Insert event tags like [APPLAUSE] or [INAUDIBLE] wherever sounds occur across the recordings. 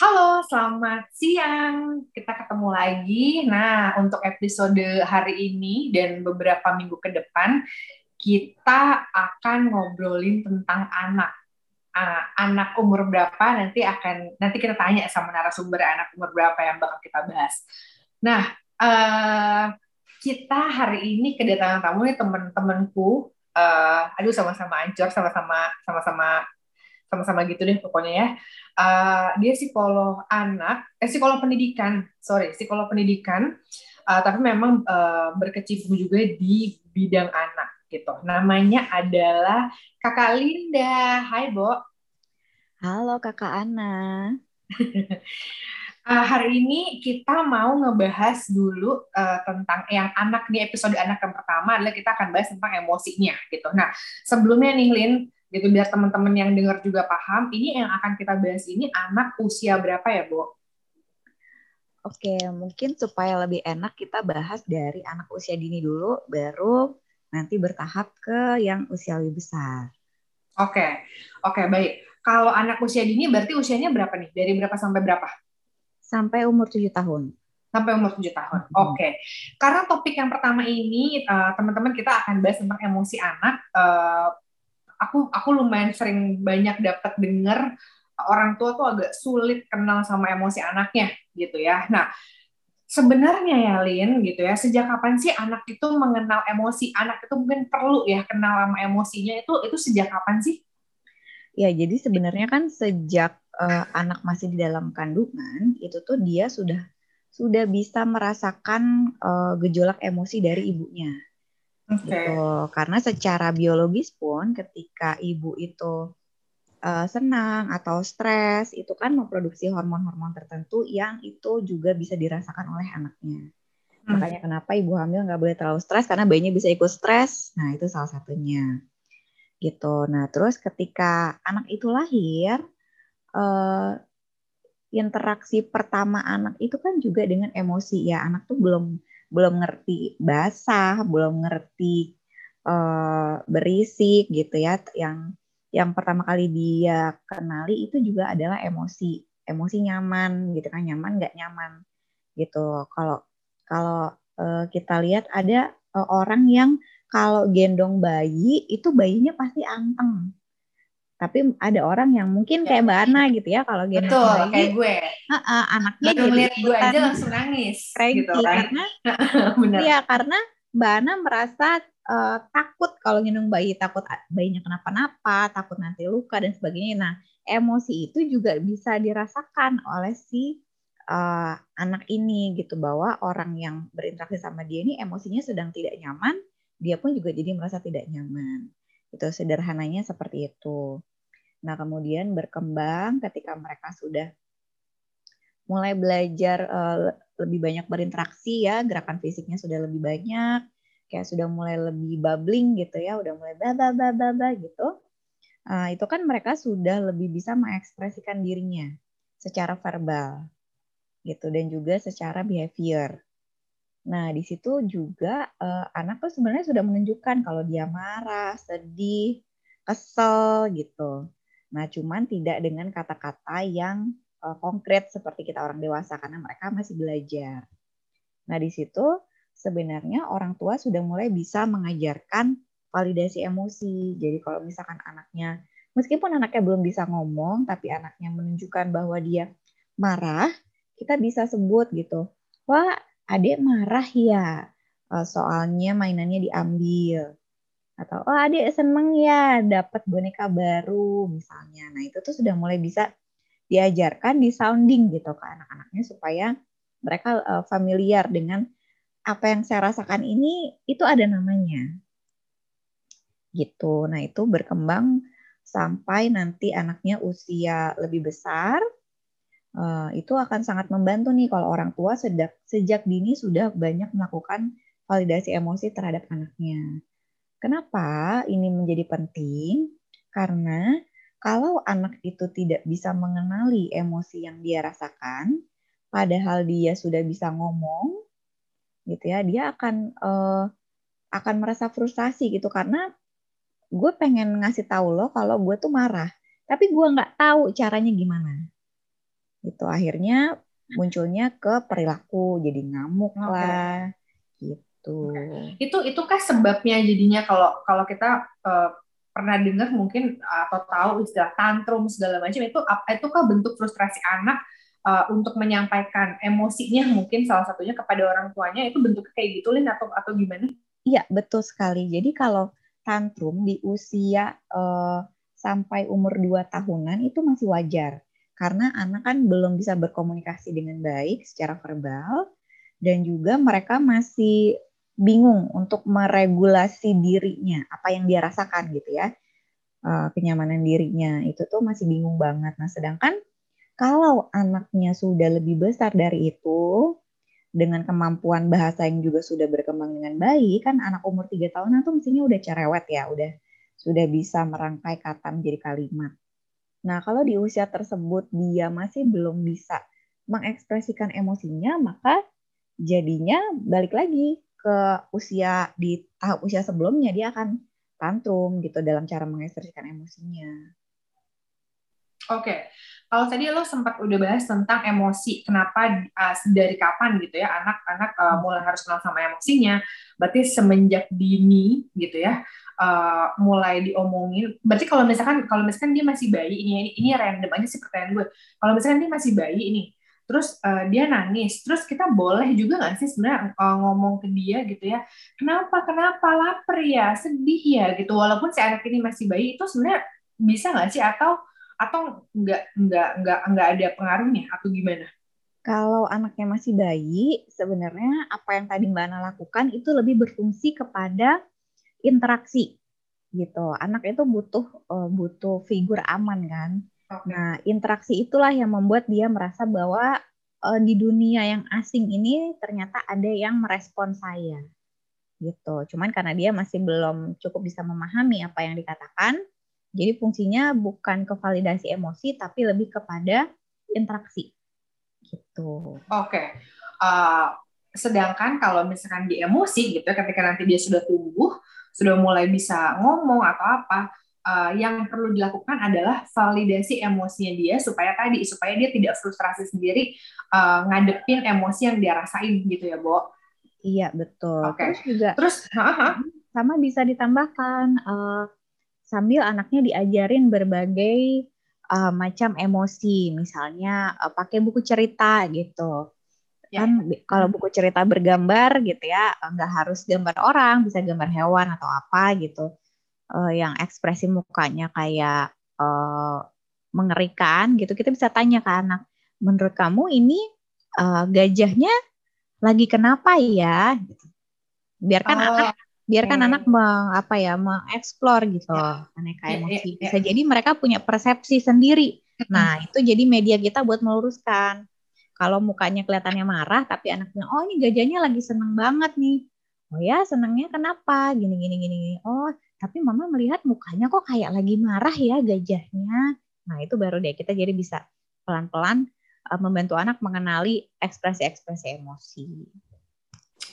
Halo, selamat siang. Kita ketemu lagi. Nah, untuk episode hari ini dan beberapa minggu ke depan, kita akan ngobrolin tentang anak. Uh, anak umur berapa nanti akan nanti kita tanya sama narasumber anak umur berapa yang bakal kita bahas. Nah, uh, kita hari ini kedatangan tamu nih teman-temanku. Uh, aduh sama-sama ancur, sama-sama sama-sama sama-sama gitu deh pokoknya ya. Uh, dia psikolog anak, eh psikolog pendidikan, sorry, psikolog pendidikan, uh, tapi memang uh, berkecimpung juga di bidang anak gitu. Namanya adalah Kakak Linda. Hai, Bo. Halo Kakak Ana. [LAUGHS] uh, hari ini kita mau ngebahas dulu uh, tentang yang anak nih episode anak yang pertama adalah kita akan bahas tentang emosinya gitu. Nah sebelumnya nih Lin, gitu biar teman-teman yang dengar juga paham ini yang akan kita bahas ini anak usia berapa ya Bu? Oke, mungkin supaya lebih enak kita bahas dari anak usia dini dulu, baru nanti bertahap ke yang usia lebih besar. Oke, oke baik. Kalau anak usia dini berarti usianya berapa nih? Dari berapa sampai berapa? Sampai umur 7 tahun. Sampai umur 7 tahun. Hmm. Oke. Karena topik yang pertama ini uh, teman-teman kita akan bahas tentang emosi anak. Uh, aku aku lumayan sering banyak dapat dengar orang tua tuh agak sulit kenal sama emosi anaknya gitu ya. Nah, sebenarnya ya Lin gitu ya, sejak kapan sih anak itu mengenal emosi? Anak itu mungkin perlu ya kenal sama emosinya itu itu sejak kapan sih? Ya, jadi sebenarnya kan sejak uh, anak masih di dalam kandungan itu tuh dia sudah sudah bisa merasakan uh, gejolak emosi dari ibunya. Okay. Gitu. Karena secara biologis pun ketika ibu itu uh, senang atau stres itu kan memproduksi hormon-hormon tertentu yang itu juga bisa dirasakan oleh anaknya. Hmm. Makanya kenapa ibu hamil nggak boleh terlalu stres karena bayinya bisa ikut stres. Nah itu salah satunya. Gitu. Nah terus ketika anak itu lahir, uh, interaksi pertama anak itu kan juga dengan emosi ya. Anak tuh belum belum ngerti basah, belum ngerti uh, berisik gitu ya. Yang yang pertama kali dia kenali itu juga adalah emosi, emosi nyaman gitu kan, nyaman nggak nyaman gitu. Kalau kalau uh, kita lihat ada uh, orang yang kalau gendong bayi itu bayinya pasti anteng tapi ada orang yang mungkin kayak Mbak Ana gitu ya kalau gendong Betul, bayi kayak gue. Uh, uh, anaknya Baru lihat gue aja langsung nangis cranky gitu kan. karena [LAUGHS] Iya, karena Mbak Ana merasa uh, takut kalau gendong bayi, takut bayinya kenapa-napa, takut nanti luka dan sebagainya. Nah, emosi itu juga bisa dirasakan oleh si uh, anak ini gitu bahwa orang yang berinteraksi sama dia ini emosinya sedang tidak nyaman, dia pun juga jadi merasa tidak nyaman. Itu sederhananya seperti itu. Nah, kemudian berkembang ketika mereka sudah mulai belajar uh, lebih banyak berinteraksi ya, gerakan fisiknya sudah lebih banyak, kayak sudah mulai lebih bubbling gitu ya, udah mulai ba ba ba ba, ba gitu. Uh, itu kan mereka sudah lebih bisa mengekspresikan dirinya secara verbal gitu dan juga secara behavior. Nah, di situ juga uh, anak tuh sebenarnya sudah menunjukkan kalau dia marah, sedih, kesel gitu. Nah, cuman tidak dengan kata-kata yang uh, konkret seperti kita orang dewasa karena mereka masih belajar. Nah, di situ sebenarnya orang tua sudah mulai bisa mengajarkan validasi emosi. Jadi kalau misalkan anaknya meskipun anaknya belum bisa ngomong tapi anaknya menunjukkan bahwa dia marah, kita bisa sebut gitu. Wah, adik marah ya. Eh, soalnya mainannya diambil atau oh adik seneng ya dapat boneka baru misalnya. Nah itu tuh sudah mulai bisa diajarkan di sounding gitu ke anak-anaknya supaya mereka uh, familiar dengan apa yang saya rasakan ini itu ada namanya. Gitu. Nah itu berkembang sampai nanti anaknya usia lebih besar uh, itu akan sangat membantu nih kalau orang tua sejak sejak dini sudah banyak melakukan validasi emosi terhadap anaknya Kenapa ini menjadi penting? Karena kalau anak itu tidak bisa mengenali emosi yang dia rasakan, padahal dia sudah bisa ngomong, gitu ya dia akan uh, akan merasa frustasi gitu karena gue pengen ngasih tahu lo kalau gue tuh marah tapi gue nggak tahu caranya gimana itu akhirnya munculnya ke perilaku jadi ngamuk okay. lah gitu itu itu kan sebabnya jadinya kalau kalau kita uh, pernah dengar mungkin atau tahu istilah tantrum segala macam itu itu kan bentuk frustrasi anak uh, untuk menyampaikan emosinya mungkin salah satunya kepada orang tuanya itu bentuk kayak gitu Lin atau atau gimana? Iya betul sekali. Jadi kalau tantrum di usia uh, sampai umur 2 tahunan itu masih wajar karena anak kan belum bisa berkomunikasi dengan baik secara verbal dan juga mereka masih bingung untuk meregulasi dirinya apa yang dia rasakan gitu ya. Uh, kenyamanan dirinya itu tuh masih bingung banget. Nah sedangkan kalau anaknya sudah lebih besar dari itu dengan kemampuan bahasa yang juga sudah berkembang dengan baik kan anak umur tiga tahunan tuh mestinya udah cerewet ya udah sudah bisa merangkai kata menjadi kalimat. Nah, kalau di usia tersebut dia masih belum bisa mengekspresikan emosinya, maka jadinya balik lagi ke usia di tahap usia sebelumnya dia akan tantrum gitu dalam cara mengekspresikan emosinya. Oke, okay. kalau tadi lo sempat udah bahas tentang emosi, kenapa uh, dari kapan gitu ya anak-anak uh, mulai harus kenal sama emosinya, berarti semenjak dini gitu ya, uh, mulai diomongin. Berarti kalau misalkan kalau misalkan dia masih bayi ini ini, ini random aja sih pertanyaan gue. Kalau misalkan dia masih bayi ini, terus uh, dia nangis, terus kita boleh juga nggak sih sebenarnya uh, ngomong ke dia gitu ya, kenapa kenapa lapar ya, sedih ya gitu. Walaupun si anak ini masih bayi itu sebenarnya bisa nggak sih atau atau nggak nggak nggak nggak ada pengaruhnya atau gimana? Kalau anaknya masih bayi, sebenarnya apa yang tadi Mbak Ana lakukan itu lebih berfungsi kepada interaksi gitu. Anak itu butuh uh, butuh figur aman kan. Okay. Nah, interaksi itulah yang membuat dia merasa bahwa uh, di dunia yang asing ini ternyata ada yang merespon saya. Gitu. Cuman karena dia masih belum cukup bisa memahami apa yang dikatakan, jadi fungsinya bukan ke validasi emosi tapi lebih kepada interaksi. Gitu. Oke. Okay. Uh, sedangkan kalau misalkan di emosi gitu ketika nanti dia sudah tumbuh sudah mulai bisa ngomong atau apa, uh, yang perlu dilakukan adalah validasi emosinya dia supaya tadi supaya dia tidak frustrasi sendiri uh, ngadepin emosi yang dia rasain gitu ya, Bo. Iya betul. Okay. Terus juga terus sama bisa ditambahkan uh, sambil anaknya diajarin berbagai uh, macam emosi, misalnya uh, pakai buku cerita gitu Ya. kan kalau buku cerita bergambar gitu ya nggak harus gambar orang bisa gambar hewan atau apa gitu uh, yang ekspresi mukanya kayak uh, mengerikan gitu kita bisa tanya ke anak menurut kamu ini uh, gajahnya lagi kenapa ya gitu. biarkan oh. anak biarkan okay. anak meng, apa ya mengeksplor gitu ya. aneka ya, emosi ya, ya. bisa jadi mereka punya persepsi sendiri nah itu jadi media kita buat meluruskan kalau mukanya kelihatannya marah, tapi anaknya, oh ini gajahnya lagi seneng banget nih. Oh ya, senengnya kenapa? Gini, gini, gini, gini. Oh, tapi mama melihat mukanya kok kayak lagi marah ya gajahnya. Nah, itu baru deh kita jadi bisa pelan-pelan uh, membantu anak mengenali ekspresi-ekspresi emosi.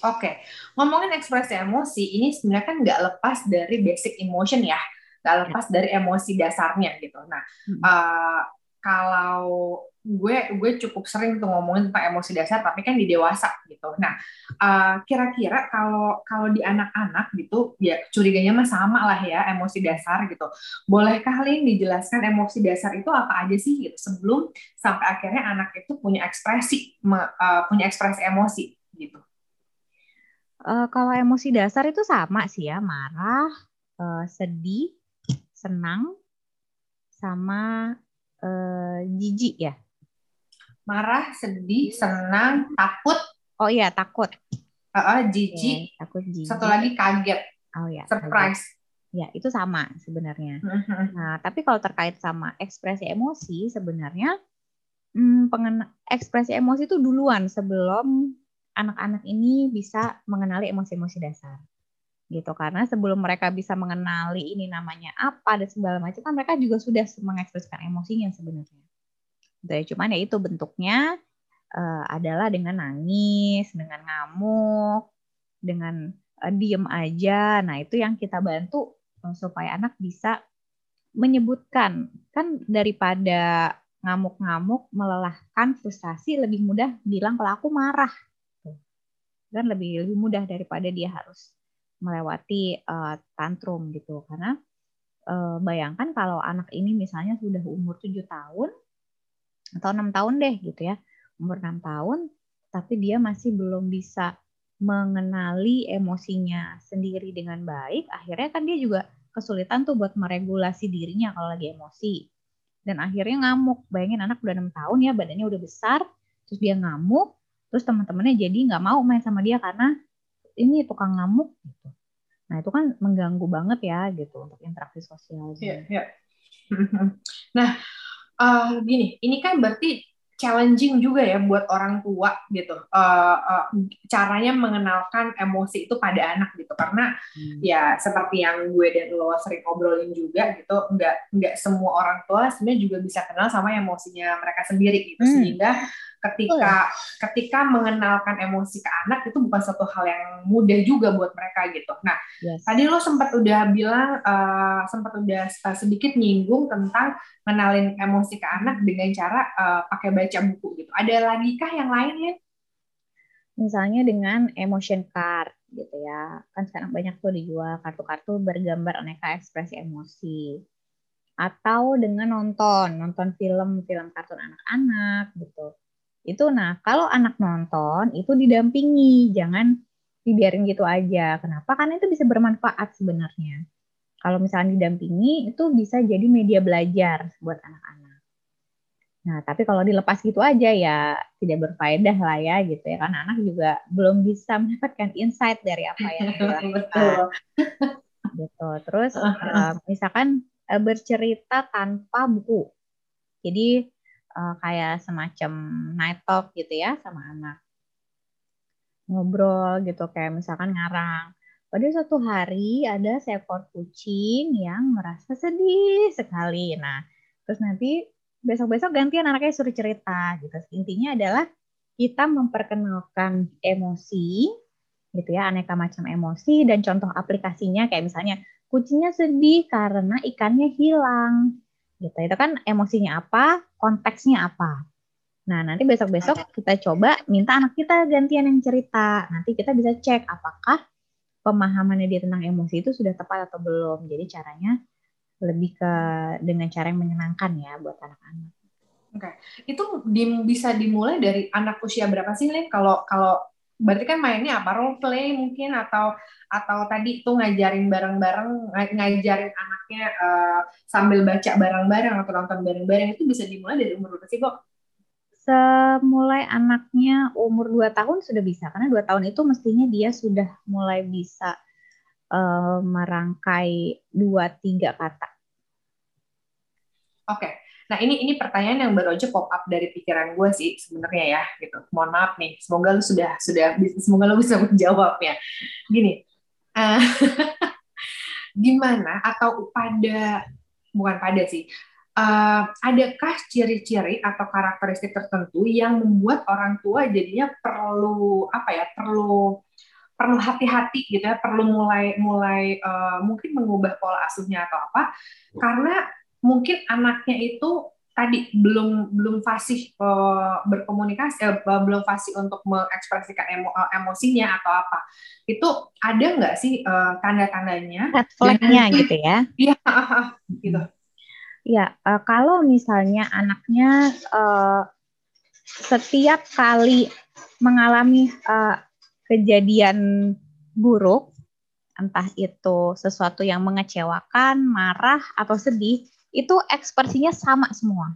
Oke, ngomongin ekspresi emosi, ini sebenarnya kan nggak lepas dari basic emotion ya, nggak lepas ya. dari emosi dasarnya gitu. Nah, hmm. uh, kalau gue gue cukup sering tuh ngomongin tentang emosi dasar tapi kan di dewasa gitu. Nah, uh, kira-kira kalau kalau di anak-anak gitu ya curiganya mah sama lah ya emosi dasar gitu. Bolehkah kalian dijelaskan emosi dasar itu apa aja sih gitu sebelum sampai akhirnya anak itu punya ekspresi uh, punya ekspresi emosi gitu. Uh, kalau emosi dasar itu sama sih ya, marah, uh, sedih, senang, sama uh, jijik ya marah, sedih, senang, takut. Oh iya, takut. Uh, uh, jijik. Okay, takut jijik. Satu lagi kaget. Oh iya. Surprise. Kaget. Ya, itu sama sebenarnya. Uh-huh. Nah, tapi kalau terkait sama ekspresi emosi sebenarnya hmm, pengena ekspresi emosi itu duluan sebelum anak-anak ini bisa mengenali emosi-emosi dasar gitu karena sebelum mereka bisa mengenali ini namanya apa dan segala macam kan mereka juga sudah mengekspresikan emosinya sebenarnya gitu ya. Cuman ya itu bentuknya uh, adalah dengan nangis, dengan ngamuk, dengan uh, diem aja. Nah, itu yang kita bantu uh, supaya anak bisa menyebutkan. Kan daripada ngamuk-ngamuk, melelahkan, frustasi, lebih mudah bilang kalau aku marah. Dan lebih lebih mudah daripada dia harus melewati uh, tantrum gitu. Karena uh, bayangkan kalau anak ini misalnya sudah umur 7 tahun atau enam tahun deh gitu ya umur 6 tahun, tapi dia masih belum bisa mengenali emosinya sendiri dengan baik, akhirnya kan dia juga kesulitan tuh buat meregulasi dirinya kalau lagi emosi. Dan akhirnya ngamuk. Bayangin anak udah 6 tahun ya, badannya udah besar, terus dia ngamuk, terus teman-temannya jadi nggak mau main sama dia karena ini tukang ngamuk gitu. Nah itu kan mengganggu banget ya gitu untuk interaksi sosial. Iya, iya. [LAUGHS] Nah, uh, gini, ini kan berarti challenging juga ya buat orang tua gitu uh, uh, caranya mengenalkan emosi itu pada anak gitu karena hmm. ya seperti yang gue dan lo sering ngobrolin juga gitu nggak nggak semua orang tua sebenarnya juga bisa kenal sama emosinya mereka sendiri gitu hmm. sehingga ketika oh. ketika mengenalkan emosi ke anak itu bukan satu hal yang mudah juga buat mereka gitu. Nah, yes. tadi lo sempat udah bilang uh, sempat udah sedikit nyinggung tentang mengenalin emosi ke anak dengan cara uh, pakai baca buku gitu. Ada lagi kah yang lain ya? Misalnya dengan emotion card gitu ya. Kan sekarang banyak tuh dijual kartu-kartu bergambar aneka ekspresi emosi. Atau dengan nonton, nonton film, film kartun anak-anak gitu itu nah kalau anak nonton itu didampingi, jangan dibiarin gitu aja. Kenapa? Karena itu bisa bermanfaat sebenarnya. Kalau misalnya didampingi itu bisa jadi media belajar buat anak-anak. Nah, tapi kalau dilepas gitu aja ya tidak berfaedah lah ya gitu ya. Karena anak juga belum bisa [LAUGHS] mendapatkan insight dari apa yang [LAUGHS] dilakukan. gitu. Terus uh, [LAUGHS] misalkan uh, bercerita tanpa buku. Jadi uh, kayak semacam night talk gitu ya sama anak. Ngobrol gitu kayak misalkan ngarang. Pada suatu hari ada seekor kucing yang merasa sedih sekali. Nah terus nanti besok-besok gantian anaknya suruh cerita gitu. Intinya adalah kita memperkenalkan emosi gitu ya aneka macam emosi dan contoh aplikasinya. Kayak misalnya kucingnya sedih karena ikannya hilang gitu. Itu kan emosinya apa konteksnya apa. Nah nanti besok besok kita coba minta anak kita gantian yang cerita. Nanti kita bisa cek apakah pemahamannya dia tentang emosi itu sudah tepat atau belum. Jadi caranya lebih ke dengan cara yang menyenangkan ya buat anak-anak. Oke, okay. itu di, bisa dimulai dari anak usia berapa sih, Lin? Kalau kalau berarti kan mainnya apa role play mungkin atau atau tadi tuh ngajarin bareng-bareng ngajarin anaknya uh, sambil baca bareng-bareng atau nonton bareng-bareng itu bisa dimulai dari umur berapa sih kok? Semulai anaknya umur 2 tahun sudah bisa karena 2 tahun itu mestinya dia sudah mulai bisa uh, merangkai dua tiga kata. Oke. Okay. Nah ini ini pertanyaan yang baru aja pop up dari pikiran gue sih sebenarnya ya gitu. Mohon maaf nih, semoga lu sudah sudah semoga lu bisa menjawabnya. Gini, uh, [LAUGHS] gimana atau pada bukan pada sih, uh, adakah ciri-ciri atau karakteristik tertentu yang membuat orang tua jadinya perlu apa ya perlu perlu hati-hati gitu ya perlu mulai mulai uh, mungkin mengubah pola asuhnya atau apa karena mungkin anaknya itu tadi belum belum fasih uh, berkomunikasi uh, belum fasih untuk mengekspresikan emo, uh, emosinya atau apa. Itu ada nggak sih uh, tanda-tandanya? Red flagnya gitu ya? Iya gitu. Ya uh, kalau misalnya anaknya uh, setiap kali mengalami uh, kejadian buruk entah itu sesuatu yang mengecewakan marah atau sedih itu ekspresinya sama semua.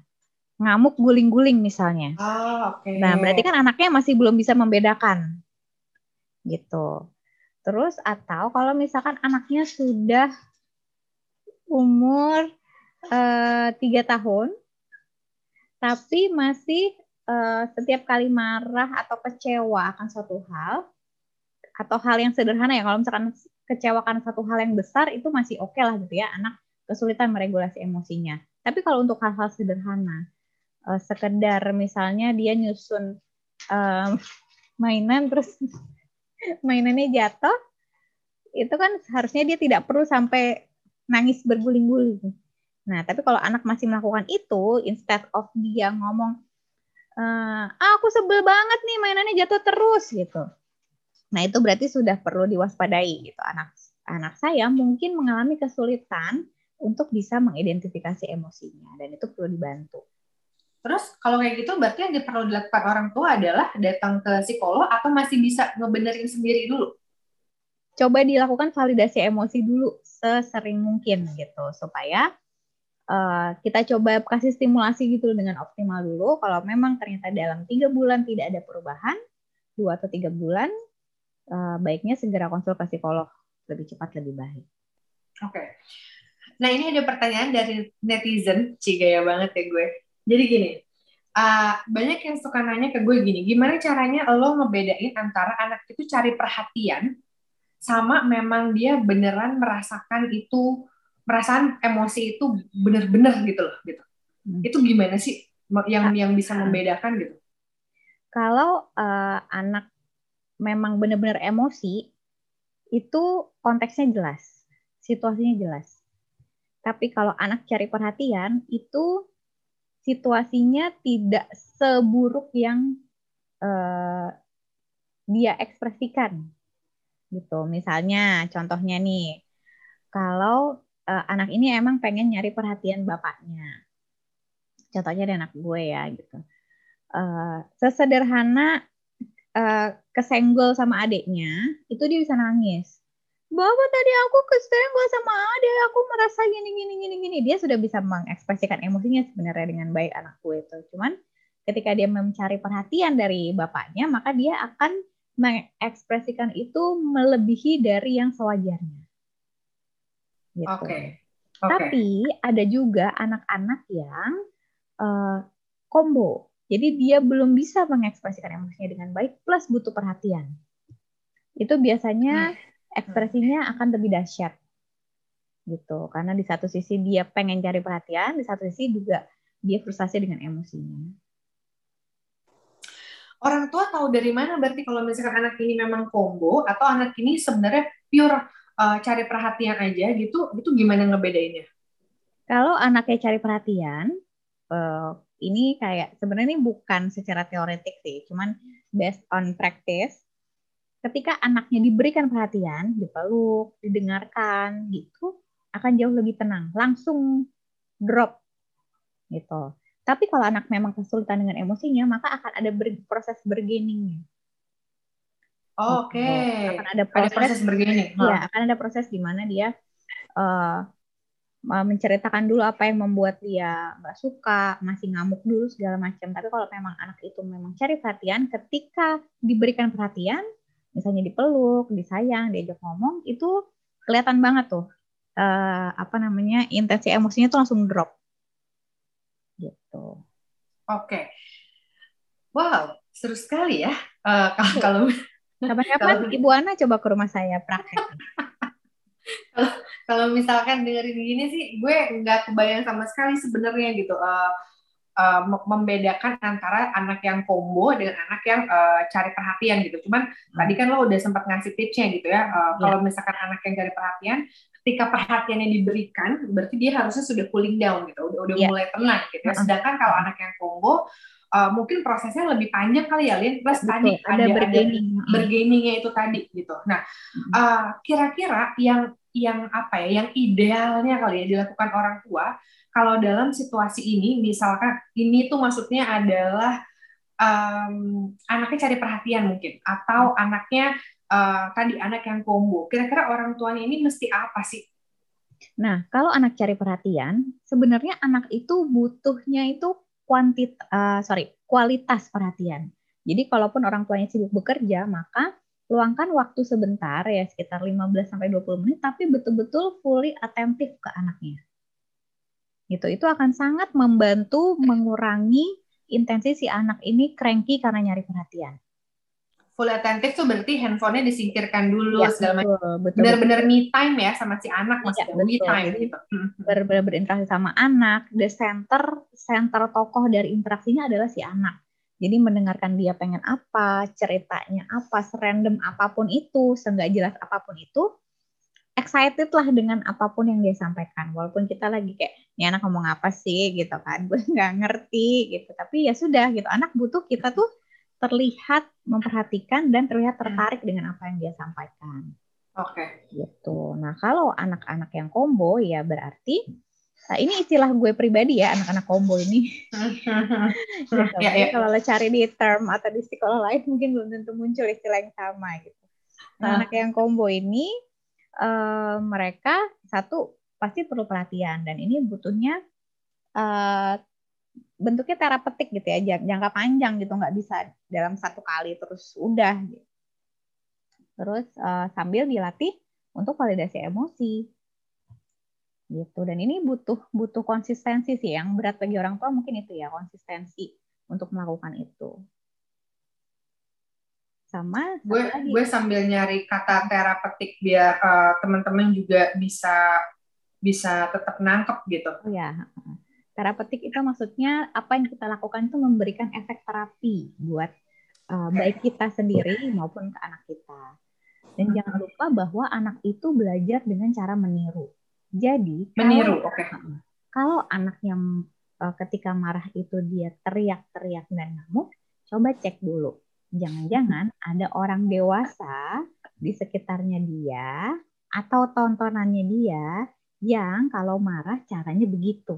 Ngamuk guling-guling misalnya. Oh, okay. Nah, berarti kan anaknya masih belum bisa membedakan. Gitu. Terus atau kalau misalkan anaknya sudah umur eh, tiga uh, tahun, tapi masih uh, setiap kali marah atau kecewa akan suatu hal, atau hal yang sederhana ya, kalau misalkan kecewakan satu hal yang besar itu masih oke okay lah gitu ya, anak kesulitan meregulasi emosinya. Tapi kalau untuk hal-hal sederhana, uh, sekedar misalnya dia nyusun um, mainan terus [LAUGHS] mainannya jatuh, itu kan harusnya dia tidak perlu sampai nangis berguling-guling. Nah, tapi kalau anak masih melakukan itu, instead of dia ngomong, ah, aku sebel banget nih mainannya jatuh terus gitu. Nah, itu berarti sudah perlu diwaspadai gitu. Anak anak saya mungkin mengalami kesulitan untuk bisa mengidentifikasi emosinya dan itu perlu dibantu. Terus kalau kayak gitu berarti yang perlu dilakukan orang tua adalah datang ke psikolog atau masih bisa ngebenerin sendiri dulu? Coba dilakukan validasi emosi dulu sesering mungkin gitu supaya uh, kita coba kasih stimulasi gitu dengan optimal dulu. Kalau memang ternyata dalam tiga bulan tidak ada perubahan, dua atau tiga bulan, uh, baiknya segera konsul ke psikolog lebih cepat lebih baik. Oke. Okay. Nah ini ada pertanyaan dari netizen, cik gaya banget ya gue jadi gini, uh, banyak yang suka nanya ke gue gini, gimana caranya lo ngebedain antara anak itu cari perhatian sama memang dia beneran merasakan itu, perasaan emosi itu bener-bener gitu loh, gitu. Hmm. Itu gimana sih yang yang bisa membedakan gitu? Kalau uh, anak memang benar-benar emosi, itu konteksnya jelas, situasinya jelas. Tapi kalau anak cari perhatian, itu situasinya tidak seburuk yang uh, dia ekspresikan gitu. Misalnya contohnya nih, kalau uh, anak ini emang pengen nyari perhatian bapaknya. Contohnya dari anak gue ya gitu. Uh, sesederhana uh, kesenggol sama adiknya, itu dia bisa nangis. Bapak tadi aku kesenggol sama adek, aku merasa gini gini gini gini. Dia sudah bisa mengekspresikan emosinya sebenarnya dengan baik anak gue itu. Cuman ketika dia mencari perhatian dari bapaknya, maka dia akan mengekspresikan itu melebihi dari yang sewajarnya. Gitu. Oke. Okay. Okay. Tapi ada juga anak-anak yang uh, combo. Jadi dia belum bisa mengekspresikan emosinya dengan baik plus butuh perhatian. Itu biasanya hmm ekspresinya akan lebih dahsyat. Gitu. Karena di satu sisi dia pengen cari perhatian di satu sisi juga dia frustasi dengan emosinya. Orang tua tahu dari mana? Berarti kalau misalkan anak ini memang combo atau anak ini sebenarnya pure uh, cari perhatian aja gitu itu gimana ngebedainnya? Kalau anaknya cari perhatian uh, ini kayak sebenarnya ini bukan secara teoretik sih. Cuman based on practice ketika anaknya diberikan perhatian, dipeluk, didengarkan gitu, akan jauh lebih tenang, langsung drop gitu. Tapi kalau anak memang kesulitan dengan emosinya, maka akan ada ber proses bergeningnya. Oh, Oke. Okay. Akan ada proses, ada proses bergening. Iya, akan ada proses di mana dia uh, menceritakan dulu apa yang membuat dia nggak suka, masih ngamuk dulu segala macam. Tapi kalau memang anak itu memang cari perhatian, ketika diberikan perhatian, misalnya dipeluk, disayang, diajak ngomong, itu kelihatan banget tuh uh, apa namanya intensi emosinya tuh langsung drop. Gitu. Oke. Okay. Wow, seru sekali ya. Uh, [LAUGHS] kalau kalau kapan-kapan Ibu Ana coba ke rumah saya praktek. [LAUGHS] kalau kalau misalkan dengerin gini sih, gue nggak kebayang sama sekali sebenarnya gitu. Uh, uh, membedakan antara anak yang combo dengan anak yang uh, cari perhatian gitu. Cuman hmm. tadi kan lo udah sempat ngasih tipsnya gitu ya. Uh, yeah. Kalau misalkan anak yang cari perhatian, ketika perhatiannya diberikan, berarti dia harusnya sudah cooling down gitu, udah udah yeah. mulai tenang gitu. Ya. Sedangkan kalau anak yang combo uh, mungkin prosesnya lebih panjang kali ya, Lin. Plus Betul, tadi ada, ada bergaining, ada bergainingnya itu tadi gitu. Nah, kira-kira uh, yang yang apa ya, yang idealnya kali ya dilakukan orang tua kalau dalam situasi ini misalkan ini tuh maksudnya adalah um, anaknya cari perhatian mungkin atau hmm. anaknya uh, tadi anak yang combo kira-kira orang tuanya ini mesti apa sih Nah, kalau anak cari perhatian, sebenarnya anak itu butuhnya itu kuantit, uh, sorry, kualitas perhatian. Jadi, kalaupun orang tuanya sibuk bekerja, maka luangkan waktu sebentar ya sekitar 15 sampai 20 menit, tapi betul-betul fully atentif ke anaknya gitu. Itu akan sangat membantu mengurangi intensi si anak ini cranky karena nyari perhatian. Full attentive tuh berarti handphonenya disingkirkan dulu ya, segala macam. benar-benar me time ya sama si anak iya, maksudnya ya, me time. Gitu hmm. benar-benar berinteraksi sama anak. The center center tokoh dari interaksinya adalah si anak. Jadi mendengarkan dia pengen apa, ceritanya apa, serandom apa pun itu, seenggak jelas apa pun itu, excited lah dengan apa pun yang dia sampaikan. Walaupun kita lagi kayak, ini anak ngomong apa sih gitu kan, [LAUGHS] gue nggak ngerti gitu. Tapi ya sudah gitu, anak butuh kita tuh terlihat memperhatikan dan terlihat hmm. tertarik dengan apa yang dia sampaikan. Oke. Okay. Gitu. Nah kalau anak-anak yang combo ya berarti Nah, ini istilah gue pribadi ya, anak-anak combo ini. [LAUGHS] gitu. ya, ya. Kalau lo cari di term atau di sekolah lain mungkin belum tentu muncul istilah yang sama gitu. Nah, nah. anak yang combo ini uh, mereka satu pasti perlu perhatian. Dan ini butuhnya uh, bentuknya terapeutik gitu ya, jangka panjang gitu, nggak bisa dalam satu kali terus udah. Gitu. Terus uh, sambil dilatih untuk validasi emosi. Gitu. Dan ini butuh butuh konsistensi sih. Yang berat bagi orang tua mungkin itu ya konsistensi untuk melakukan itu sama gue lagi. gue sambil nyari kata terapeutik biar uh, teman-teman juga bisa bisa tetap nangkep gitu oh ya terapeutik itu maksudnya apa yang kita lakukan itu memberikan efek terapi buat uh, baik kita sendiri maupun ke anak kita dan jangan lupa bahwa anak itu belajar dengan cara meniru jadi meniru, oke. Okay. Kalau anak yang uh, ketika marah itu dia teriak-teriak dan ngamuk, coba cek dulu. Jangan-jangan ada orang dewasa di sekitarnya dia atau tontonannya dia yang kalau marah caranya begitu.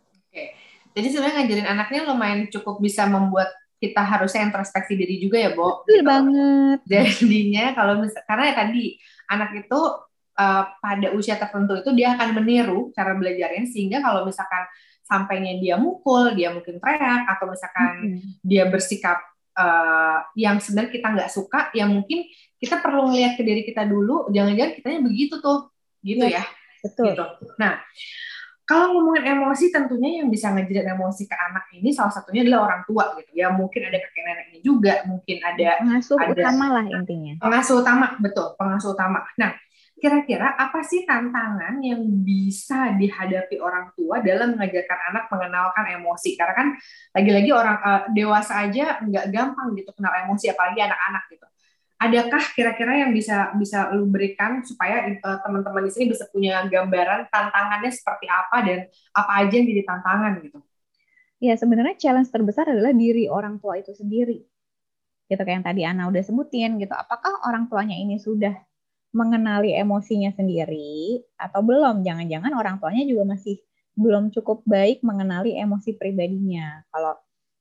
Oke. Jadi sebenarnya ngajarin anaknya lumayan cukup bisa membuat kita harusnya introspeksi diri juga ya, Bo. Betul gitu. banget. Jadinya kalau misal karena ya tadi anak itu uh, pada usia tertentu itu dia akan meniru cara belajarnya sehingga kalau misalkan sampainya dia mukul, dia mungkin teriak atau misalkan hmm. dia bersikap uh, yang sebenarnya kita nggak suka, ya mungkin kita perlu ngelihat ke diri kita dulu, jangan-jangan kitanya begitu tuh, gitu ya. ya. Betul. Gitu. Nah, kalau ngomongin emosi, tentunya yang bisa ngejaga emosi ke anak ini salah satunya adalah orang tua gitu ya. Mungkin ada kakek neneknya juga, mungkin ada pengasuh ada, utama lah intinya. Pengasuh utama, betul, pengasuh utama. Nah, kira-kira apa sih tantangan yang bisa dihadapi orang tua dalam mengajarkan anak mengenalkan emosi? Karena kan lagi-lagi orang uh, dewasa aja nggak gampang gitu kenal emosi, apalagi anak-anak gitu. Adakah kira-kira yang bisa bisa lu berikan supaya uh, teman-teman di sini bisa punya gambaran tantangannya seperti apa dan apa aja yang jadi tantangan gitu? Ya sebenarnya challenge terbesar adalah diri orang tua itu sendiri. Gitu kayak yang tadi Ana udah sebutin gitu. Apakah orang tuanya ini sudah mengenali emosinya sendiri atau belum? Jangan-jangan orang tuanya juga masih belum cukup baik mengenali emosi pribadinya. Kalau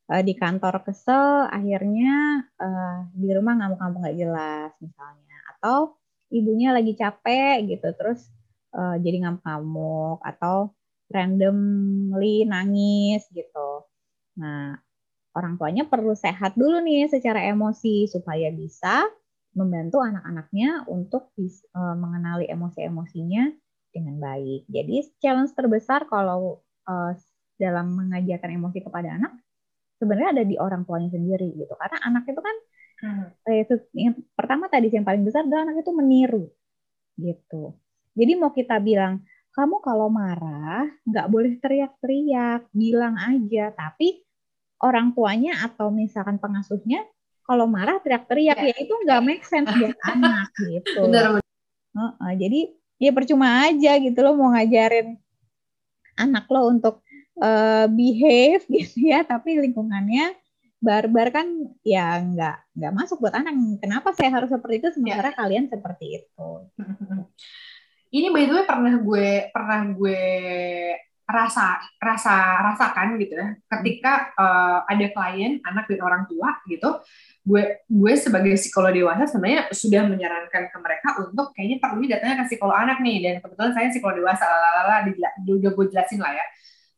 uh, di kantor kesel, akhirnya uh, di rumah ngamuk-ngamuk nggak jelas misalnya, atau ibunya lagi capek gitu, terus uh, jadi ngamuk-ngamuk atau randomly nangis gitu. Nah, orang tuanya perlu sehat dulu nih secara emosi supaya bisa membantu anak-anaknya untuk bisa, uh, mengenali emosi-emosinya dengan baik. Jadi challenge terbesar kalau uh, dalam mengajarkan emosi kepada anak sebenarnya ada di orang tuanya sendiri gitu. Karena anak itu kan hmm. eh, yang pertama tadi yang paling besar adalah anak itu meniru gitu. Jadi mau kita bilang kamu kalau marah nggak boleh teriak-teriak, bilang aja. Tapi orang tuanya atau misalkan pengasuhnya kalau marah teriak-teriak ya. ya itu nggak make sense buat [LAUGHS] anak gitu. Benar. Uh, uh, jadi ya percuma aja gitu loh mau ngajarin anak lo untuk uh, behave [LAUGHS] gitu ya, tapi lingkungannya barbar kan ya nggak nggak masuk buat anak. Kenapa saya harus seperti itu sementara ya. kalian seperti itu? [LAUGHS] Ini by the way pernah gue pernah gue rasa rasa rasakan gitu ya ketika uh, ada klien anak dan orang tua gitu gue gue sebagai psikolog dewasa sebenarnya sudah menyarankan ke mereka untuk kayaknya perlu datanya ke psikolog anak nih. Dan kebetulan saya psikolog dewasa lalala udah gue jelasin lah ya.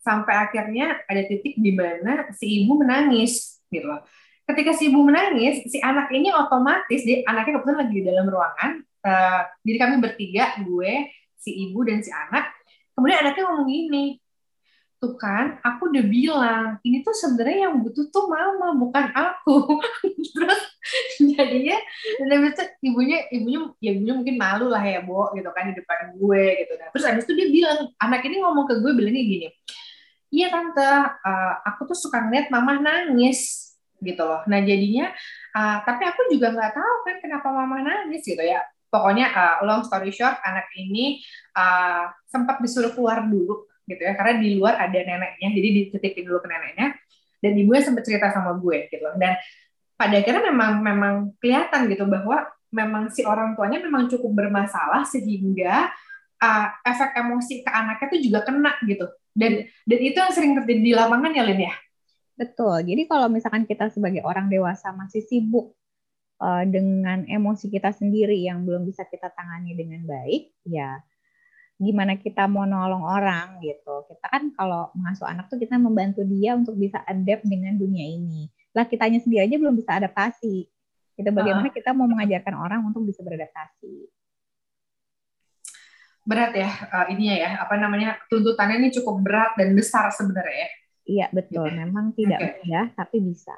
Sampai akhirnya ada titik di mana si ibu menangis gitu loh. Ketika si ibu menangis si anak ini otomatis dia anaknya kebetulan lagi di dalam ruangan uh, jadi kami bertiga gue si ibu dan si anak. Kemudian anaknya ngomong gini tuh kan aku udah bilang ini tuh sebenarnya yang butuh tuh mama bukan aku [LAUGHS] terus jadinya dan habis itu ibunya ibunya ya ibunya mungkin malu lah ya bo gitu kan di depan gue gitu nah terus habis itu dia bilang anak ini ngomong ke gue bilangnya gini iya tante, uh, aku tuh suka ngeliat mama nangis gitu loh. Nah jadinya, uh, tapi aku juga nggak tahu kan kenapa mama nangis gitu ya. Pokoknya uh, long story short, anak ini uh, sempat disuruh keluar dulu gitu ya, karena di luar ada neneknya, jadi dititipin dulu ke neneknya. Dan ibunya sempat cerita sama gue gitu. Dan pada akhirnya memang memang kelihatan gitu bahwa memang si orang tuanya memang cukup bermasalah sehingga uh, efek emosi ke anaknya itu juga kena gitu. Dan dan itu yang sering terjadi di lapangan ya Lin ya? Betul. Jadi kalau misalkan kita sebagai orang dewasa masih sibuk uh, dengan emosi kita sendiri yang belum bisa kita tangani dengan baik ya gimana kita mau nolong orang gitu. Kita kan kalau mengasuh anak tuh kita membantu dia untuk bisa adapt dengan dunia ini. Lah kitanya sendiri aja belum bisa adaptasi. Kita bagaimana uh. kita mau mengajarkan orang untuk bisa beradaptasi? Berat ya uh, ininya ya. Apa namanya tuntutannya ini cukup berat dan besar sebenarnya ya. Iya betul. Okay. memang tidak okay. mudah tapi bisa.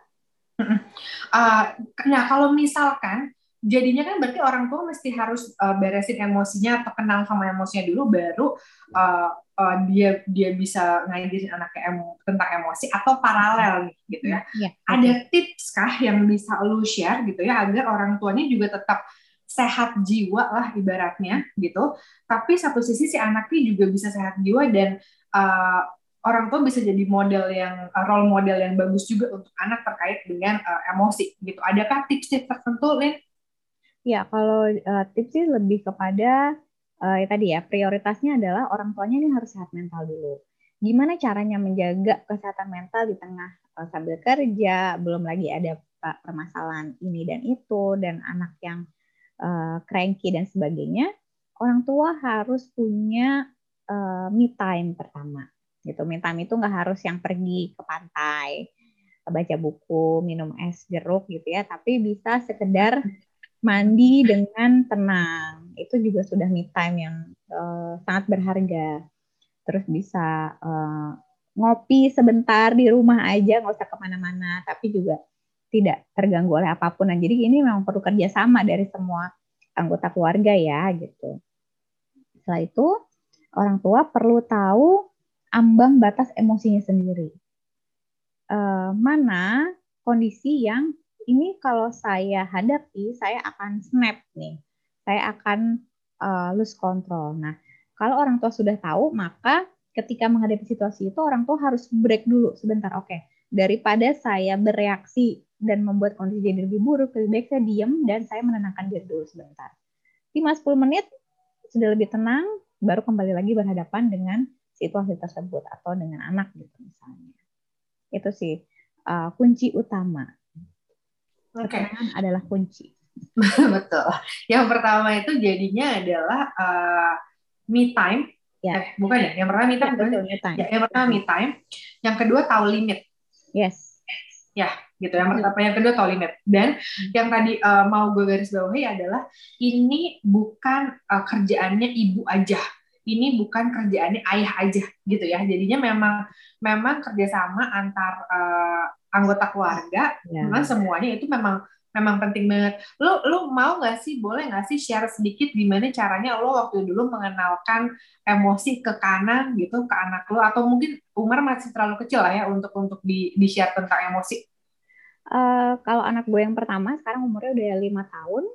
Uh, nah kalau misalkan jadinya kan berarti orang tua mesti harus uh, beresin emosinya atau kenal sama emosinya dulu baru uh, uh, dia dia bisa ngajarin anaknya emo, tentang emosi atau paralel gitu ya. ya Ada tips kah yang bisa lu share gitu ya agar orang tuanya juga tetap sehat jiwa lah ibaratnya gitu. Tapi satu sisi si anaknya juga bisa sehat jiwa dan uh, orang tua bisa jadi model yang uh, role model yang bagus juga untuk anak terkait dengan uh, emosi gitu. Adakah tips-tips tertentu, Lin? Ya, kalau uh, tips sih lebih kepada uh, ya tadi ya prioritasnya adalah orang tuanya ini harus sehat mental dulu. Gimana caranya menjaga kesehatan mental di tengah uh, sambil kerja, belum lagi ada permasalahan ini dan itu dan anak yang uh, cranky dan sebagainya. Orang tua harus punya uh, me time pertama. Gitu. Me time itu nggak harus yang pergi ke pantai, baca buku, minum es jeruk gitu ya, tapi bisa sekedar mandi dengan tenang. Itu juga sudah me time yang uh, sangat berharga. Terus bisa uh, ngopi sebentar di rumah aja nggak usah ke mana-mana tapi juga tidak terganggu oleh apa pun. Nah jadi ini memang perlu kerjasama dari semua anggota keluarga ya gitu. Setelah itu orang tua perlu tahu ambang batas emosinya sendiri. Uh, mana kondisi yang ini kalau saya hadapi, saya akan snap nih. Saya akan uh, lose control. Nah, kalau orang tua sudah tahu, maka ketika menghadapi situasi itu orang tua harus break dulu sebentar. Oke, okay. daripada saya bereaksi dan membuat kondisi jadi lebih buruk, lebih baik saya diam dan saya menenangkan diri dulu sebentar. 5-10 menit sudah lebih tenang, baru kembali lagi berhadapan dengan situasi tersebut atau dengan anak gitu misalnya. Itu sih uh, kunci utama okay. adalah kunci. [LAUGHS] Betul. Yang pertama itu jadinya adalah uh, me time. Ya. Eh, bukan ya? Yang pertama me time. Ya, betul, me time. Ya, yang pertama me time. Yang kedua tahu limit. Yes. Ya, gitu. Yang pertama, yang kedua tahu limit. Dan hmm. yang tadi uh, mau gue garis bawahi adalah ini bukan uh, kerjaannya ibu aja. Ini bukan kerjaannya ayah aja, gitu ya. Jadinya memang memang kerjasama antar uh, anggota keluarga, yeah. memang semuanya itu memang memang penting banget. Lu lu mau nggak sih, boleh nggak sih share sedikit gimana caranya lo waktu dulu mengenalkan emosi ke kanan gitu ke anak lo atau mungkin Umar masih terlalu kecil lah ya untuk untuk di di share tentang emosi. Uh, kalau anak gue yang pertama sekarang umurnya udah lima tahun,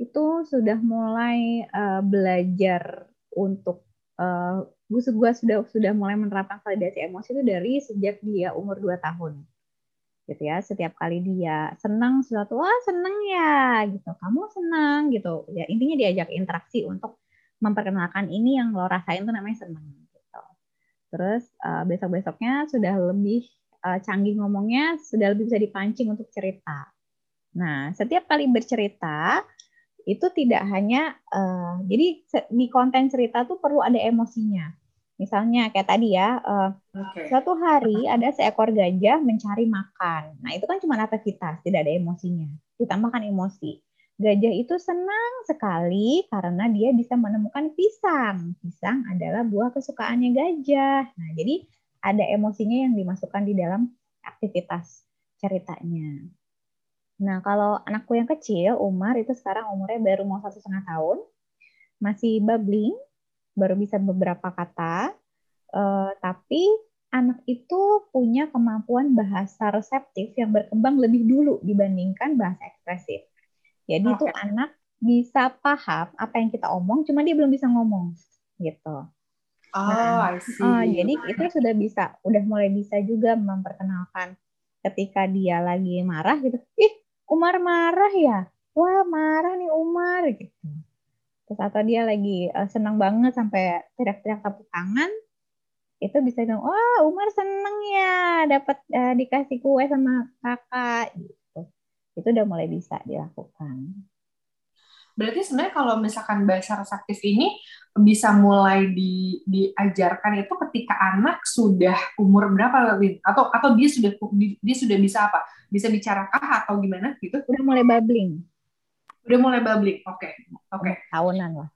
itu sudah mulai uh, belajar untuk uh, gue sudah sudah mulai menerapkan validasi emosi itu dari sejak dia umur 2 tahun gitu ya setiap kali dia senang sesuatu wah senang ya gitu. Kamu senang gitu. Ya intinya diajak interaksi untuk memperkenalkan ini yang lo rasain tuh namanya senang gitu. Terus uh, eh, besok besoknya sudah lebih uh, canggih ngomongnya sudah lebih bisa dipancing untuk cerita. Nah setiap kali bercerita itu tidak hanya uh, jadi di konten cerita tuh perlu ada emosinya Misalnya kayak tadi ya, uh, okay. suatu hari ada seekor gajah mencari makan. Nah itu kan cuma aktivitas, tidak ada emosinya. Ditambahkan emosi. Gajah itu senang sekali karena dia bisa menemukan pisang. Pisang adalah buah kesukaannya gajah. Nah jadi ada emosinya yang dimasukkan di dalam aktivitas ceritanya. Nah kalau anakku yang kecil, Umar itu sekarang umurnya baru mau satu setengah tahun, masih babbling, baru bisa beberapa kata, uh, tapi anak itu punya kemampuan bahasa reseptif yang berkembang lebih dulu dibandingkan bahasa ekspresif. Jadi okay. itu anak bisa paham apa yang kita omong, cuma dia belum bisa ngomong gitu. Oh, nah, I see. Uh, jadi itu sudah bisa, udah mulai bisa juga memperkenalkan ketika dia lagi marah gitu. Ih, Umar marah ya? Wah, marah nih Umar gitu. Terus atau dia lagi uh, senang banget sampai teriak-teriak tepuk tangan, itu bisa bilang, wah Umar seneng ya dapat uh, dikasih kue sama kakak gitu. Itu udah mulai bisa dilakukan. Berarti sebenarnya kalau misalkan bahasa reseptif ini bisa mulai di, diajarkan itu ketika anak sudah umur berapa? Atau atau dia sudah dia sudah bisa apa? Bisa bicara kah atau gimana gitu? Udah mulai babbling. Udah mulai babbling. Oke. Okay. Oke. Okay. Tahunan lah.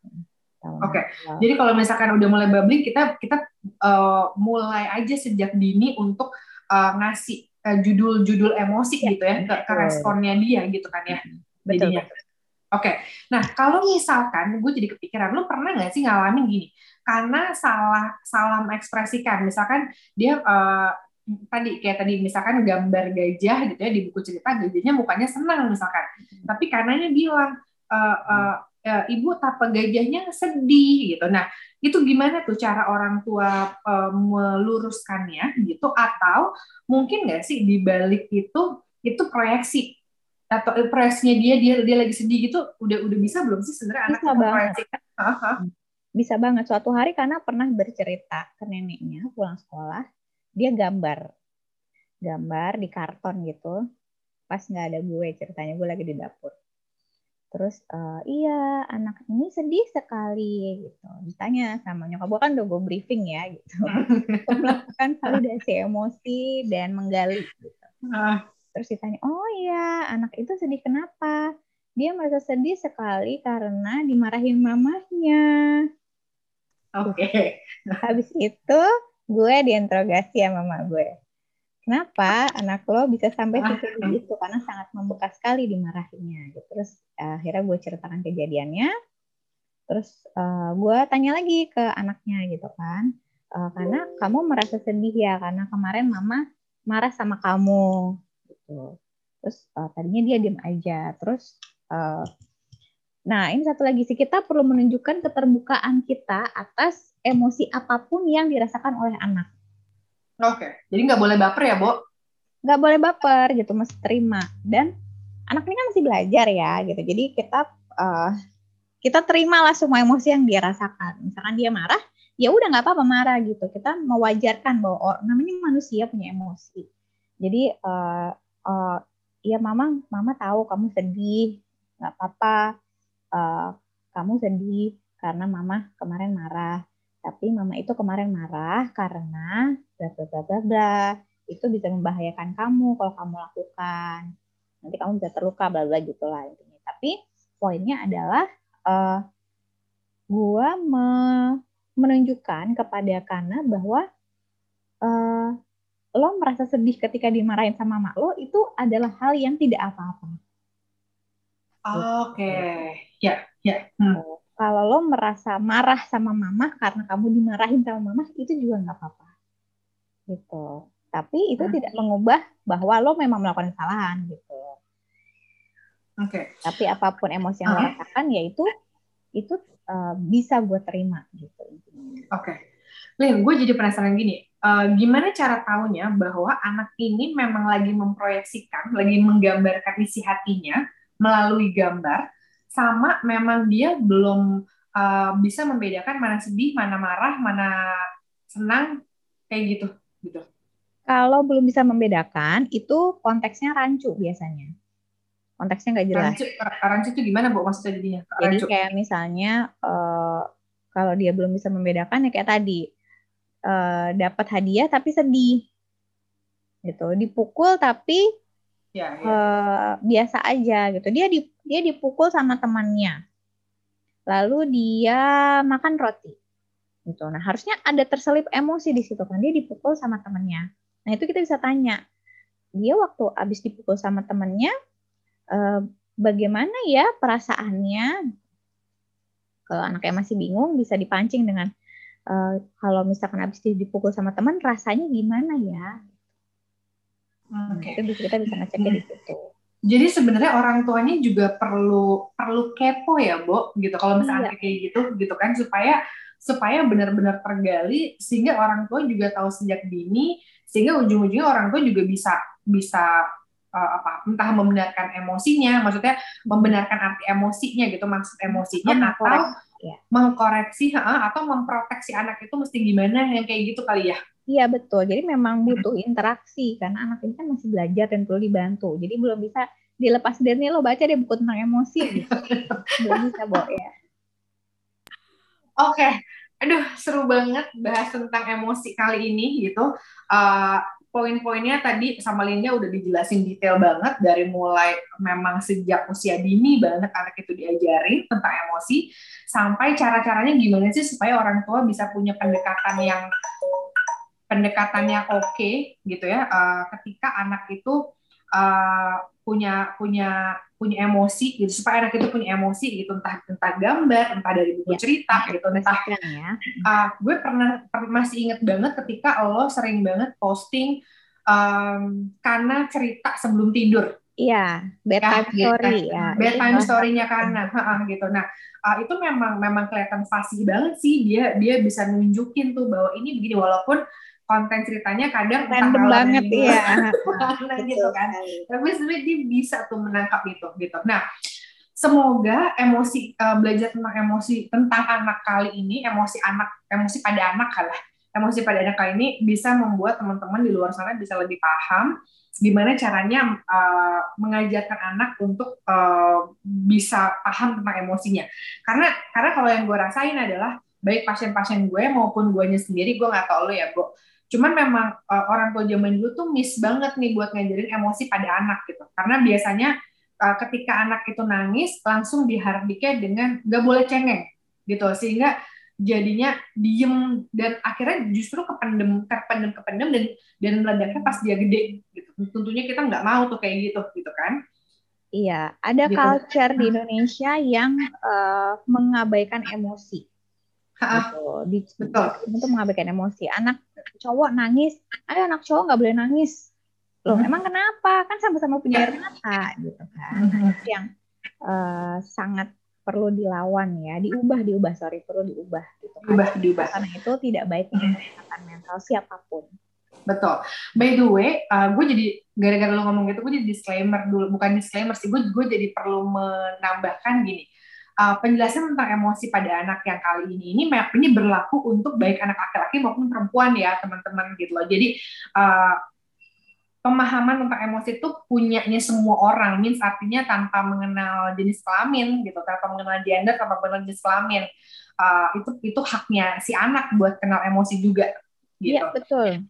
Oke. Okay. Jadi kalau misalkan udah mulai babbling, kita kita uh, mulai aja sejak dini untuk uh, ngasih uh, judul-judul emosi ya, gitu ya ke, ke responnya dia gitu kan ya. Betul. Jadinya. betul. Oke, okay. nah kalau misalkan gue jadi kepikiran, lu pernah nggak sih ngalamin gini? Karena salah salah mengekspresikan, misalkan dia uh, tadi kayak tadi misalkan gambar gajah gitu ya di buku cerita gajahnya mukanya senang misalkan, hmm. tapi karenanya bilang uh, uh, uh, ibu tapa gajahnya sedih gitu. Nah, itu gimana tuh cara orang tua uh, meluruskannya gitu atau mungkin nggak sih di balik itu itu proyeksi atau proyeksinya dia dia dia lagi sedih gitu udah udah bisa belum sih sebenarnya anak? Bisa banget. Suatu hari karena pernah bercerita ke neneknya pulang sekolah, dia gambar. Gambar di karton gitu. Pas nggak ada gue ceritanya gue lagi di dapur. Terus uh, iya anak ini sedih sekali gitu. Ditanya sama nyokap gue kan udah gue briefing ya gitu. [LAUGHS] Melakukan validasi emosi dan menggali gitu. Uh. terus ditanya oh iya anak itu sedih kenapa? Dia merasa sedih sekali karena dimarahin mamahnya. Oke. Okay. habis itu gue diinterogasi sama mama gue. Kenapa anak lo bisa sampai ah, seperti itu? Karena sangat membekas sekali dimarahinnya terus uh, akhirnya gue ceritakan kejadiannya. Terus uh, gue tanya lagi ke anaknya gitu kan. Uh, karena kamu merasa sedih ya karena kemarin mama marah sama kamu gitu. Terus uh, tadinya dia diem aja. Terus uh, nah ini satu lagi sih. Kita perlu menunjukkan keterbukaan kita atas emosi apa pun yang dirasakan oleh anak Oke, okay. jadi nggak boleh baper ya, Bo? Nggak boleh baper gitu, mesti terima. Dan anak ini kan masih belajar ya, gitu. Jadi kita uh, kita terimalah semua emosi yang dia rasakan. Misalkan dia marah, ya udah nggak apa-apa marah gitu. Kita mewajarkan bahwa oh, namanya manusia punya emosi. Jadi uh, uh, ya mama, mama tahu kamu sedih, nggak apa-apa. Uh, kamu sedih karena mama kemarin marah tapi mama itu kemarin marah karena bla bla bla bla bla. Itu bisa membahayakan kamu kalau kamu lakukan. Nanti kamu bisa terluka bla bla gitu lah intinya. Tapi poinnya adalah uh, gua me menunjukkan kepada Kana bahwa uh, lo merasa sedih ketika dimarahin sama mak lo itu adalah hal yang tidak apa-apa. Oke, okay. ya, ya. Hmm kalau lo merasa marah sama mama karena kamu dimarahin sama mama itu juga nggak apa-apa gitu tapi itu hmm. tidak mengubah bahwa lo memang melakukan kesalahan gitu oke okay. tapi apa pun emosi yang lo rasakan ya itu itu uh, bisa gue terima gitu oke okay. Lin, gue jadi penasaran gini, uh, gimana cara taunya bahwa anak ini memang lagi memproyeksikan, lagi menggambarkan isi hatinya melalui gambar, sama memang dia belum uh, bisa membedakan mana sedih, mana marah, mana senang kayak gitu gitu. Kalau belum bisa membedakan, itu konteksnya rancu biasanya. Konteksnya nggak jelas. Rancu, rancu itu gimana bu maksudnya jadinya? Rancu. Jadi kayak misalnya uh, kalau dia belum bisa membedakan ya kayak tadi uh, dapat hadiah tapi sedih, gitu. Dipukul tapi ya, ya. Uh, biasa aja gitu. Dia di, dia dipukul sama temannya. Lalu dia makan roti. Gitu. Nah, harusnya ada terselip emosi di situ kan. Dia dipukul sama temannya. Nah, itu kita bisa tanya. Dia waktu habis dipukul sama temannya uh, bagaimana ya perasaannya? Kalau anaknya masih bingung bisa dipancing dengan uh, kalau misalkan habis dipukul sama teman rasanya gimana ya Okay. Nah, itu kita bisa ngeceknya di situ. Jadi sebenarnya orang tuanya juga perlu perlu kepo ya, Bo, gitu. Kalau misalnya iya. kayak gitu, gitu kan supaya supaya benar-benar tergali sehingga orang tua juga tahu sejak dini sehingga ujung-ujungnya orang tua juga bisa bisa uh, apa entah membenarkan emosinya maksudnya membenarkan arti emosinya gitu maksud emosinya atau ya. mengkoreksi atau memproteksi anak itu mesti gimana yang kayak gitu kali ya Iya betul. Jadi memang butuh interaksi karena anak ini kan masih belajar dan perlu dibantu. Jadi belum bisa dilepas dari nih lo baca deh buku tentang emosi gitu. belum bisa, Bo ya. Oke. Okay. Aduh, seru banget bahas tentang emosi kali ini gitu. Uh, poin-poinnya tadi sama Linda udah dijelasin detail banget dari mulai memang sejak usia dini banget anak itu diajarin tentang emosi sampai cara-caranya gimana sih supaya orang tua bisa punya pendekatan yang pendekatannya oke okay, gitu ya uh, ketika anak itu uh, punya punya punya emosi gitu supaya anak itu punya emosi gitu entah entah gambar entah dari buku ya, cerita gitu entah ya. uh, gue pernah per, masih inget banget ketika lo sering banget posting um, karena cerita sebelum tidur Iya, bedtime ya, story ya. Bedtime story-nya karena, gitu. Nah, uh, itu memang memang kelihatan fasih banget sih dia dia bisa nunjukin tuh bahwa ini begini walaupun konten ceritanya kadang random banget ya [LAUGHS] gitu kan. tapi sebenarnya dia bisa tuh menangkap itu gitu. Nah semoga emosi uh, belajar tentang emosi tentang anak kali ini emosi anak emosi pada anak kalah emosi pada anak kali ini bisa membuat teman-teman di luar sana bisa lebih paham gimana caranya uh, mengajarkan anak untuk uh, bisa paham tentang emosinya. Karena karena kalau yang gue rasain adalah baik pasien-pasien gue maupun gue sendiri gue nggak tahu lo ya bu Cuman memang uh, orang tua zaman dulu tuh miss banget nih buat ngajarin emosi pada anak gitu. Karena biasanya uh, ketika anak itu nangis langsung diharapkan dengan gak boleh cengeng gitu. Sehingga jadinya diem dan akhirnya justru kependem kependem kependem dan dan meledaknya pas dia gede gitu. Tentunya kita nggak mau tuh kayak gitu gitu kan. Iya, ada gitu. culture di Indonesia yang uh, mengabaikan emosi. Gitu. Di, Betul. Untuk mengabaikan emosi. Anak cowok nangis, ayo anak cowok nggak boleh nangis. Loh, hmm. emang kenapa? Kan sama-sama punya air mata gitu kan. Hmm. Itu yang uh, sangat perlu dilawan ya, diubah, diubah, sorry, perlu diubah gitu kan. Diubah, diubah. Karena itu tidak baik untuk kesehatan mental siapa pun. Betul. By the way, uh, gue jadi gara-gara lo ngomong gitu, gue jadi disclaimer dulu, bukan disclaimer sih, gue gue jadi perlu menambahkan gini uh, penjelasan tentang emosi pada anak yang kali ini ini ini berlaku untuk baik anak laki-laki maupun perempuan ya teman-teman gitu loh. Jadi uh, pemahaman tentang emosi itu punyanya semua orang, means artinya tanpa mengenal jenis kelamin gitu, tanpa mengenal gender, tanpa mengenal jenis kelamin. Uh, itu itu haknya si anak buat kenal emosi juga gitu. Iya, betul.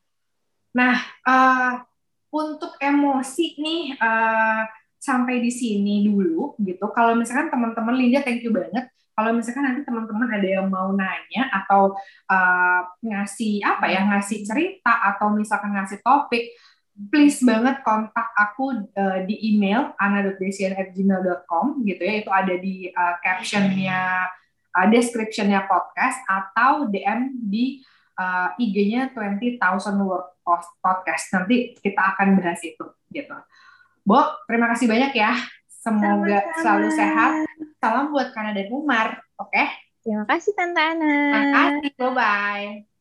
Nah, uh, untuk emosi nih uh, sampai di sini dulu gitu. Kalau misalkan teman-teman Linda thank you banget. Kalau misalkan nanti teman-teman ada yang mau nanya atau uh, ngasih apa ya ngasih cerita atau misalkan ngasih topik, please banget kontak aku uh, di email ana.desian@gmail.com gitu ya. Itu ada di uh, captionnya, uh, descriptionnya podcast atau DM di uh, IG-nya 20,000 word podcast. Nanti kita akan bahas itu gitu. Bo, terima kasih banyak ya. Semoga Sama-sama. selalu sehat. Salam buat Kana dan Umar. Oke? Okay? Terima kasih Tante Ana. Terima kasih. Bye-bye.